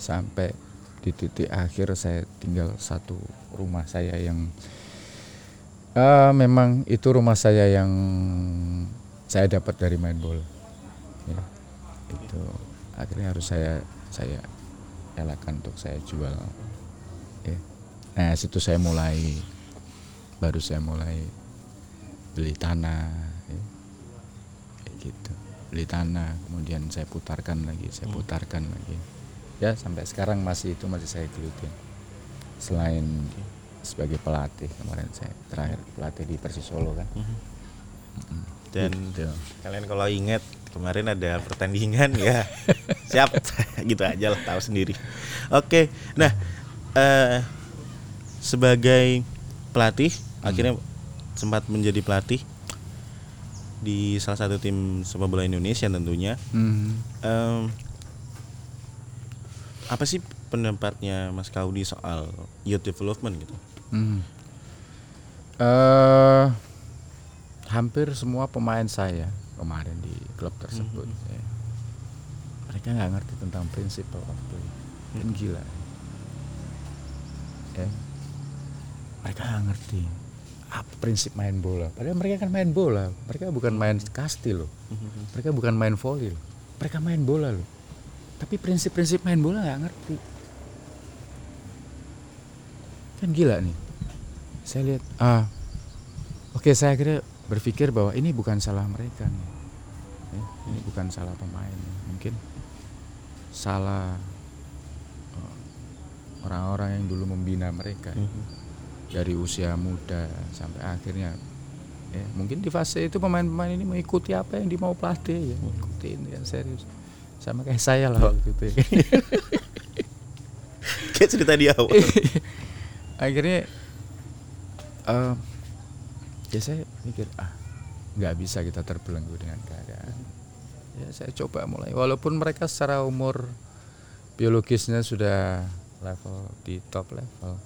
Speaker 1: Sampai di titik akhir saya tinggal satu rumah saya yang eh, memang itu rumah saya yang saya dapat dari main bola ya, itu akhirnya harus saya saya elakkan untuk saya jual. Ya. nah situ saya mulai baru saya mulai beli tanah ya. kayak gitu. Beli tanah kemudian saya putarkan lagi saya putarkan lagi. Ya sampai sekarang masih itu masih saya gelutin. Selain sebagai pelatih kemarin saya terakhir pelatih di Persis Solo kan
Speaker 2: Dan
Speaker 1: Gitu.
Speaker 2: kalian kalau ingat kemarin ada pertandingan ya siap gitu aja lah tahu sendiri. Oke, nah eh, sebagai pelatih akhirnya sempat menjadi pelatih di salah satu tim sepak bola Indonesia tentunya.
Speaker 1: Hmm.
Speaker 2: Em, apa sih pendapatnya Mas Kaudi soal youth development gitu?
Speaker 1: Hmm. Eh, hampir semua pemain saya kemarin di klub tersebut ya, mereka nggak ngerti tentang prinsip waktu kan gila. Ya. Mereka nggak ngerti apa prinsip main bola. Padahal mereka kan main bola. Mereka bukan main kasti loh. Mereka bukan main volley loh. Mereka main bola loh. Tapi prinsip-prinsip main bola nggak ngerti kan gila nih. Saya lihat ah oke saya akhirnya berpikir bahwa ini bukan salah mereka nih. Ya, ini bukan salah pemain mungkin salah eh, orang-orang yang dulu membina mereka dari usia muda sampai akhirnya ya mungkin di fase itu pemain-pemain ini mengikuti apa yang dimau pelatih ya ikutin ya serius. Sama kayak saya lah waktu itu ya.
Speaker 2: Kayak cerita di awal.
Speaker 1: akhirnya eh, ya saya mikir ah nggak bisa kita terbelenggu dengan keadaan. Ya saya coba mulai. Walaupun mereka secara umur biologisnya sudah level di top level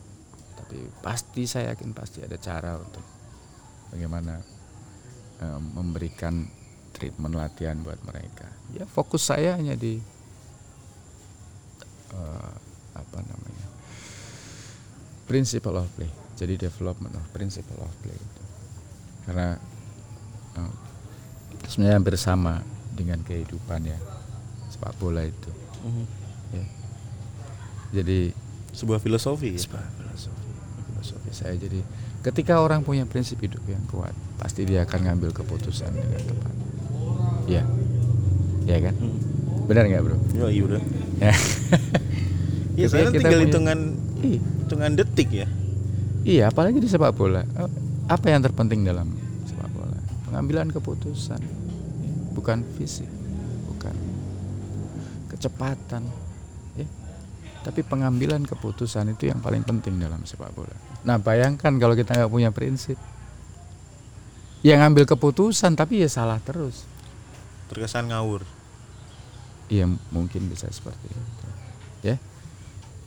Speaker 1: tapi pasti saya yakin pasti ada cara untuk bagaimana eh, memberikan treatment latihan buat mereka. Ya fokus saya hanya di eh, apa namanya principle of play jadi development of principle of play itu karena eh, sebenarnya hampir sama dengan kehidupan ya sepak bola itu ya. jadi
Speaker 2: Sebuah filosofi. ya?
Speaker 1: sebuah filosofi filosofi saya jadi ketika orang punya prinsip hidup yang kuat pasti dia akan ngambil keputusan dengan tepat ya ya kan
Speaker 2: Hmm.
Speaker 1: benar nggak bro
Speaker 2: Yo, iya udah.
Speaker 1: ya kita
Speaker 2: tinggal hitungan
Speaker 1: Iya.
Speaker 2: hitungan detik ya.
Speaker 1: Iya, apalagi di sepak bola. Apa yang terpenting dalam sepak bola? Pengambilan keputusan, bukan fisik, bukan kecepatan, ya. Tapi pengambilan keputusan itu yang paling penting dalam sepak bola. Nah, bayangkan kalau kita nggak punya prinsip, yang ngambil keputusan tapi ya salah terus.
Speaker 2: Terkesan ngawur.
Speaker 1: Iya, mungkin bisa seperti itu. Ya.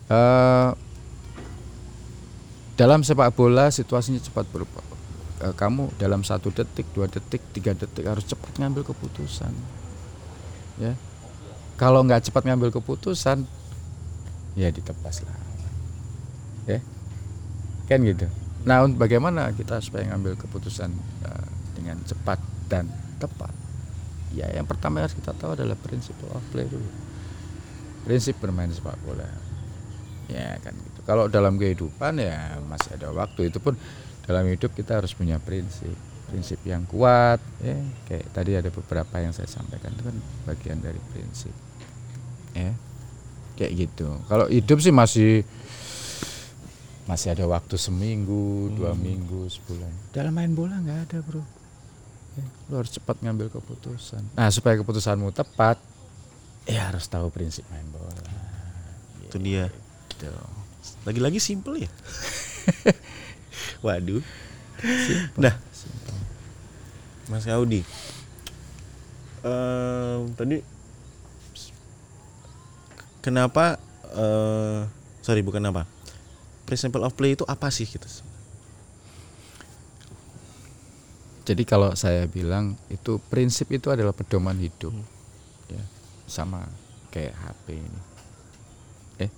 Speaker 1: Eh, dalam sepak bola situasinya cepat berubah. Eh, kamu dalam satu detik, dua detik, tiga detik harus cepat ngambil keputusan. Ya. kalau nggak cepat ngambil keputusan ya ditepas lah ya. Kan gitu. Nah bagaimana kita supaya ngambil keputusan uh, dengan cepat dan tepat? Ya yang pertama yang harus kita tahu adalah prinsip of play dulu. Prinsip bermain sepak bola. Ya kan gitu kalau dalam kehidupan ya masih ada waktu. Itu pun dalam hidup kita harus punya prinsip prinsip yang kuat ya. Kayak tadi ada beberapa yang saya sampaikan itu kan bagian dari prinsip ya. Kayak gitu. Kalau hidup sih masih masih ada waktu seminggu dua minggu sebulan. Dalam main bola nggak ada bro? Ya, lo harus cepat ngambil keputusan. Nah supaya keputusanmu tepat ya harus tahu prinsip main bola.
Speaker 2: Itu dia.
Speaker 1: gitu.
Speaker 2: Lagi-lagi simple ya. Waduh. Nah, Mas Audi. eh, tadi kenapa eh sorry bukan apa. Principle of play itu apa sih gitu?
Speaker 1: Jadi kalau saya bilang itu prinsip itu adalah pedoman hidup, ya sama kayak HP ini. Eh,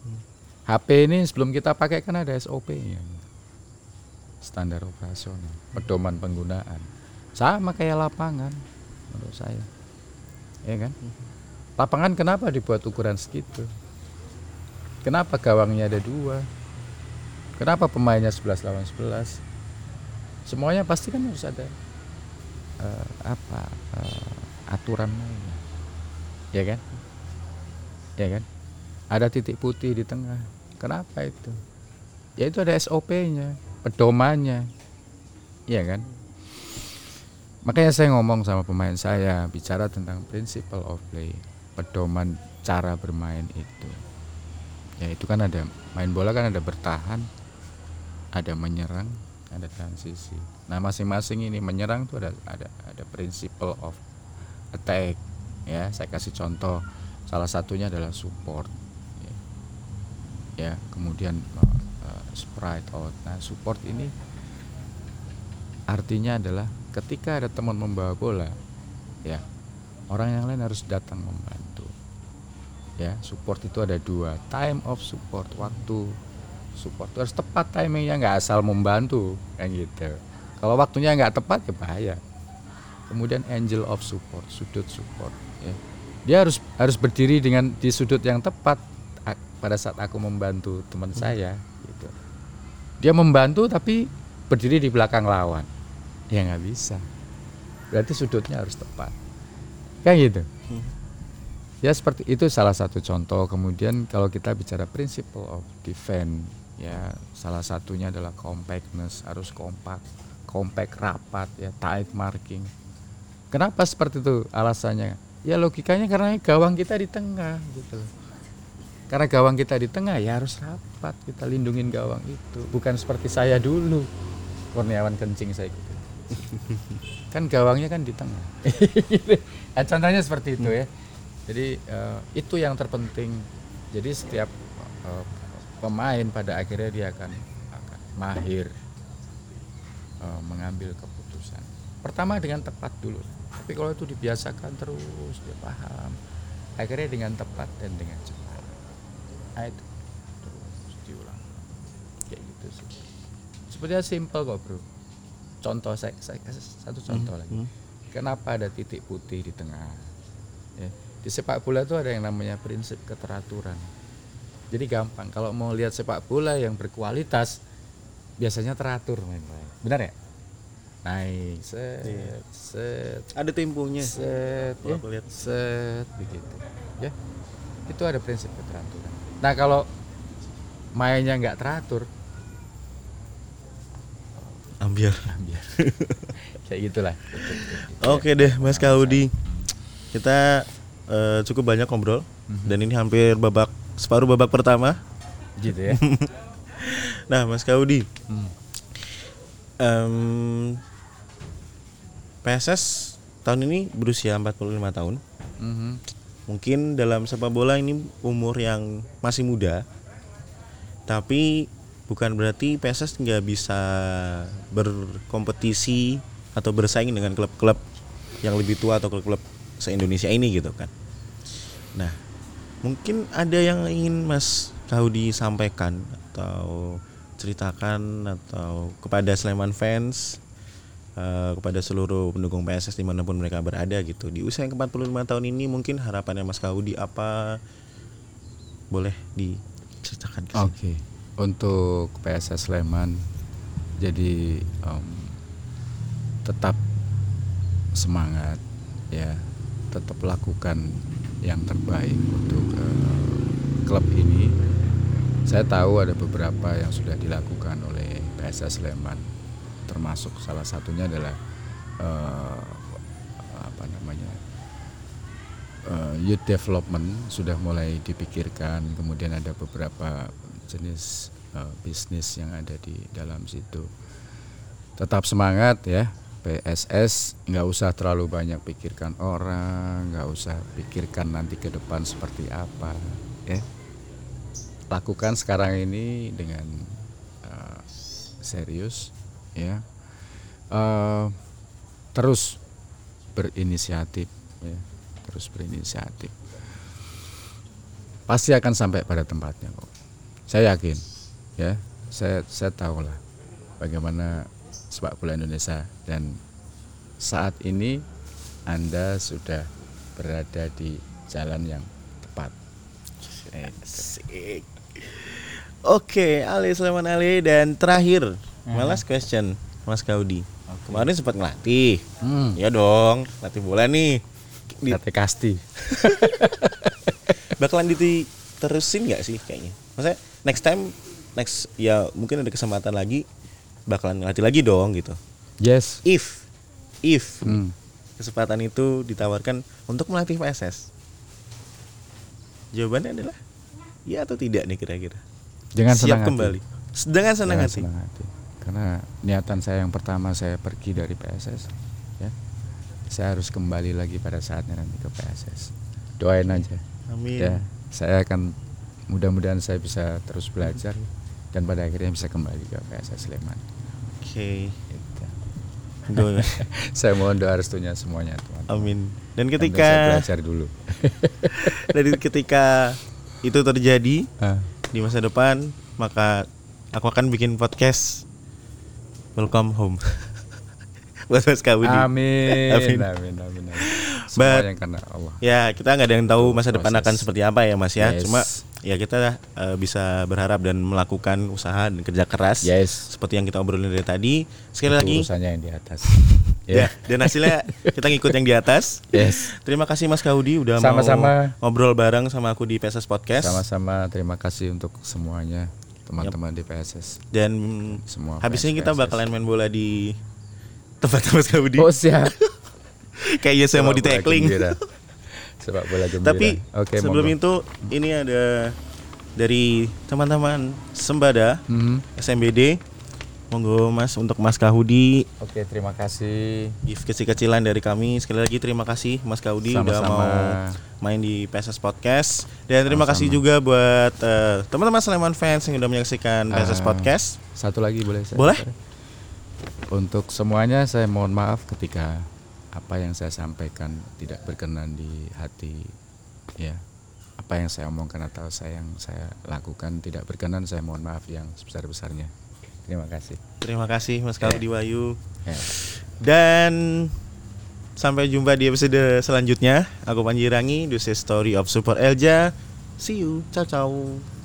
Speaker 1: HP ini sebelum kita pakai kan ada SOP-nya, standar operasional, pedoman penggunaan, sama kayak lapangan menurut saya, ya kan? Lapangan kenapa dibuat ukuran segitu? Kenapa gawangnya ada dua? Kenapa pemainnya 11 lawan 11? Semuanya pasti kan harus ada eh, apa eh, aturan mainnya ya kan ya kan ada titik putih di tengah kenapa itu? Ya itu ada SOP-nya pedomannya. Ya kan? Makanya saya ngomong sama pemain saya bicara tentang principle of play pedoman cara bermain itu. Ya itu kan ada main bola kan ada bertahan ada menyerang ada transisi. Nah masing-masing ini menyerang tuh ada ada ada principle of attack. Ya saya kasih contoh. Salah satunya adalah support ya kemudian uh, sprite out. Nah support ini artinya adalah ketika ada teman membawa bola ya orang yang lain harus datang membantu ya. Support itu ada dua time of support waktu support. Itu harus tepat timingnya nggak asal membantu kan gitu. Kalau waktunya nggak tepat ya bahaya. Kemudian angel of support sudut support ya. Dia harus harus berdiri dengan di sudut yang tepat pada saat aku membantu teman saya gitu. Dia membantu tapi berdiri di belakang lawan. Ya nggak bisa. Berarti sudutnya harus tepat. Kayak gitu. Ya seperti itu salah satu contoh. Kemudian kalau kita bicara principle of defense ya salah satunya adalah compactness harus kompak compact rapat ya tight marking. Kenapa seperti itu alasannya? Ya logikanya karena gawang kita di tengah gitu karena gawang kita di tengah ya harus rapat. Kita lindungin gawang itu. Bukan seperti saya dulu. Kurniawan kencing saya gitu kan gawangnya kan di tengah. Nah, contohnya seperti itu ya. Jadi eh, itu yang terpenting. Jadi setiap eh, pemain pada akhirnya dia akan akan mahir eh, mengambil keputusan. Pertama dengan tepat dulu. Tapi kalau itu dibiasakan terus dia paham. Akhirnya dengan tepat dan dengan cepat nah itu. Terus diulang. Kayak gitu sih. Sebenarnya simple kok bro. Contoh saya, saya kasih satu contoh lagi.
Speaker 2: hmm.
Speaker 1: kenapa ada titik putih di tengah? Ya. di sepak bola itu ada yang namanya prinsip keteraturan. Jadi gampang. Kalau mau lihat sepak bola yang berkualitas biasanya teratur main main benar ya? Naik set
Speaker 2: Iya.
Speaker 1: set.
Speaker 2: Ada temponya.
Speaker 1: set ya,
Speaker 2: lihat.
Speaker 1: set begitu. Ya. Itu ada prinsip keteraturan nah kalau mainnya nggak teratur
Speaker 2: Ambiar.
Speaker 1: biar kayak gitulah
Speaker 2: Oke deh Mas Kaudi. Kita eh, cukup banyak ngobrol dan ini hampir babak separuh babak pertama.
Speaker 1: gitu ya
Speaker 2: Nah, Mas Kaudi,
Speaker 1: Hmm.
Speaker 2: em, PSS tahun ini berusia 45 tahun.
Speaker 1: Mhm.
Speaker 2: Mungkin dalam sepak bola ini umur yang masih muda. Tapi bukan berarti PSS nggak bisa berkompetisi atau bersaing dengan klub-klub yang lebih tua atau klub-klub se-Indonesia ini gitu kan. Nah, Mungkin ada yang ingin Mas Kaudi sampaikan atau ceritakan atau kepada Sleman fans eh, kepada seluruh pendukung PSS di mana pun mereka berada gitu di usia yang ke-45 tahun ini mungkin harapannya Mas Kaudi apa boleh diceritakan.
Speaker 1: Oke, untuk PSS Sleman, jadi em, tetap semangat, ya, tetap lakukan yang terbaik untuk eh, klub ini. Saya tahu ada beberapa yang sudah dilakukan oleh PSS Sleman, termasuk salah satunya adalah eh, apa namanya eh, youth development sudah mulai dipikirkan kemudian ada beberapa jenis eh, bisnis yang ada di dalam situ. Tetap semangat ya PSS nggak usah terlalu banyak pikirkan orang nggak usah pikirkan nanti ke depan seperti apa ya. Lakukan sekarang ini dengan eh, serius ya. Eh, terus berinisiatif ya. Terus berinisiatif. Pasti akan sampai pada tempatnya kok. Saya yakin ya. Saya saya tahu lah bagaimana sepak bola Indonesia dan saat ini anda sudah berada di jalan yang tepat.
Speaker 2: Oke, Ali Sleman Ali dan terakhir, malas question Mas Kaudi. Kemarin sempat ngelatih.
Speaker 1: hmm,
Speaker 2: Ya dong, latih bola nih. Di,
Speaker 1: Kate Kasti
Speaker 2: bakalan diterusin nggak sih kayaknya? Maksudnya next time next ya mungkin ada kesempatan lagi bakalan ngelatih lagi dong gitu.
Speaker 1: yes
Speaker 2: If if
Speaker 1: Hmm.
Speaker 2: kesempatan itu ditawarkan untuk melatih PSS. Jawabannya adalah ya atau tidak nih kira-kira?
Speaker 1: dengan
Speaker 2: Siap
Speaker 1: senang hati.
Speaker 2: kembali. Dengan senang
Speaker 1: Dengan
Speaker 2: hati.
Speaker 1: senang hati. Karena niatan saya yang pertama saya pergi dari PSS, ya, saya harus kembali lagi pada saatnya nanti ke PSS. Doain aja,
Speaker 2: Amin.
Speaker 1: ya. Saya akan mudah-mudahan saya bisa terus belajar dan pada akhirnya bisa kembali ke PSS Sleman.
Speaker 2: Oke.
Speaker 1: Gitu.
Speaker 2: Doa.
Speaker 1: saya mohon doa restunya semuanya, teman.
Speaker 2: Amin. Dan
Speaker 1: Sambil saya
Speaker 2: ketika
Speaker 1: belajar dulu.
Speaker 2: dari ketika itu terjadi
Speaker 1: Ah,
Speaker 2: di masa depan, maka aku akan bikin podcast Welcome Home. Buat Mas Kaudi.
Speaker 1: amin,
Speaker 2: Amin.
Speaker 1: amin, amin, amin.
Speaker 2: But-
Speaker 1: Semuanya karena Allah.
Speaker 2: Ya, kita nggak ada yang tahu masa depan
Speaker 1: Proses.
Speaker 2: akan seperti apa ya, Mas ya.
Speaker 1: Yes.
Speaker 2: Cuma ya kita eh, bisa berharap dan melakukan usaha dan kerja keras
Speaker 1: Yes.
Speaker 2: seperti yang kita obrolin dari tadi. Sekali
Speaker 1: Itu
Speaker 2: lagi
Speaker 1: urusannya yang di atas.
Speaker 2: ya, dan hasilnya kita ngikut yang di atas.
Speaker 1: Yes.
Speaker 2: Terima kasih Mas Kaudi udah
Speaker 1: Sama-sama.
Speaker 2: mau ngobrol bareng sama aku di PSS Podcast.
Speaker 1: Sama-sama terima kasih untuk semuanya teman-teman di PSS.
Speaker 2: Dan
Speaker 1: Semua
Speaker 2: habis ini kita bakalan main bola di tempat Mas Kaudi.
Speaker 1: Oh siap.
Speaker 2: Kayaknya saya mau di tackling.
Speaker 1: Sepak bola gembira.
Speaker 2: Tapi
Speaker 1: Oke,
Speaker 2: sebelum
Speaker 1: monggo.
Speaker 2: itu ini ada dari teman-teman Sembada
Speaker 1: Mhm.
Speaker 2: SMBD. Monggo Mas untuk Mas Kahudi
Speaker 1: Oke, terima kasih.
Speaker 2: gift kecil-kecilan dari kami. Sekali lagi terima kasih Mas Kahudi udah
Speaker 1: Sama-sama.
Speaker 2: mau main di PSS Podcast. Dan terima
Speaker 1: Sama-sama.
Speaker 2: kasih juga buat eh, teman-teman Sleman fans yang udah menyaksikan PSS
Speaker 1: Ah,
Speaker 2: Podcast.
Speaker 1: Satu lagi boleh saya?
Speaker 2: Boleh.
Speaker 1: Untuk semuanya saya mohon maaf ketika apa yang saya sampaikan tidak berkenan di hati ya. Apa yang saya omongkan atau saya yang saya lakukan tidak berkenan, saya mohon maaf yang sebesar-besarnya. Terima kasih.
Speaker 2: Terima kasih Mas Kahudi Wayu.
Speaker 1: Ya.
Speaker 2: Dan sampai jumpa di episode selanjutnya. Aku Panji Rangi, This is Story of Super Elja. See you. Ciao ciao.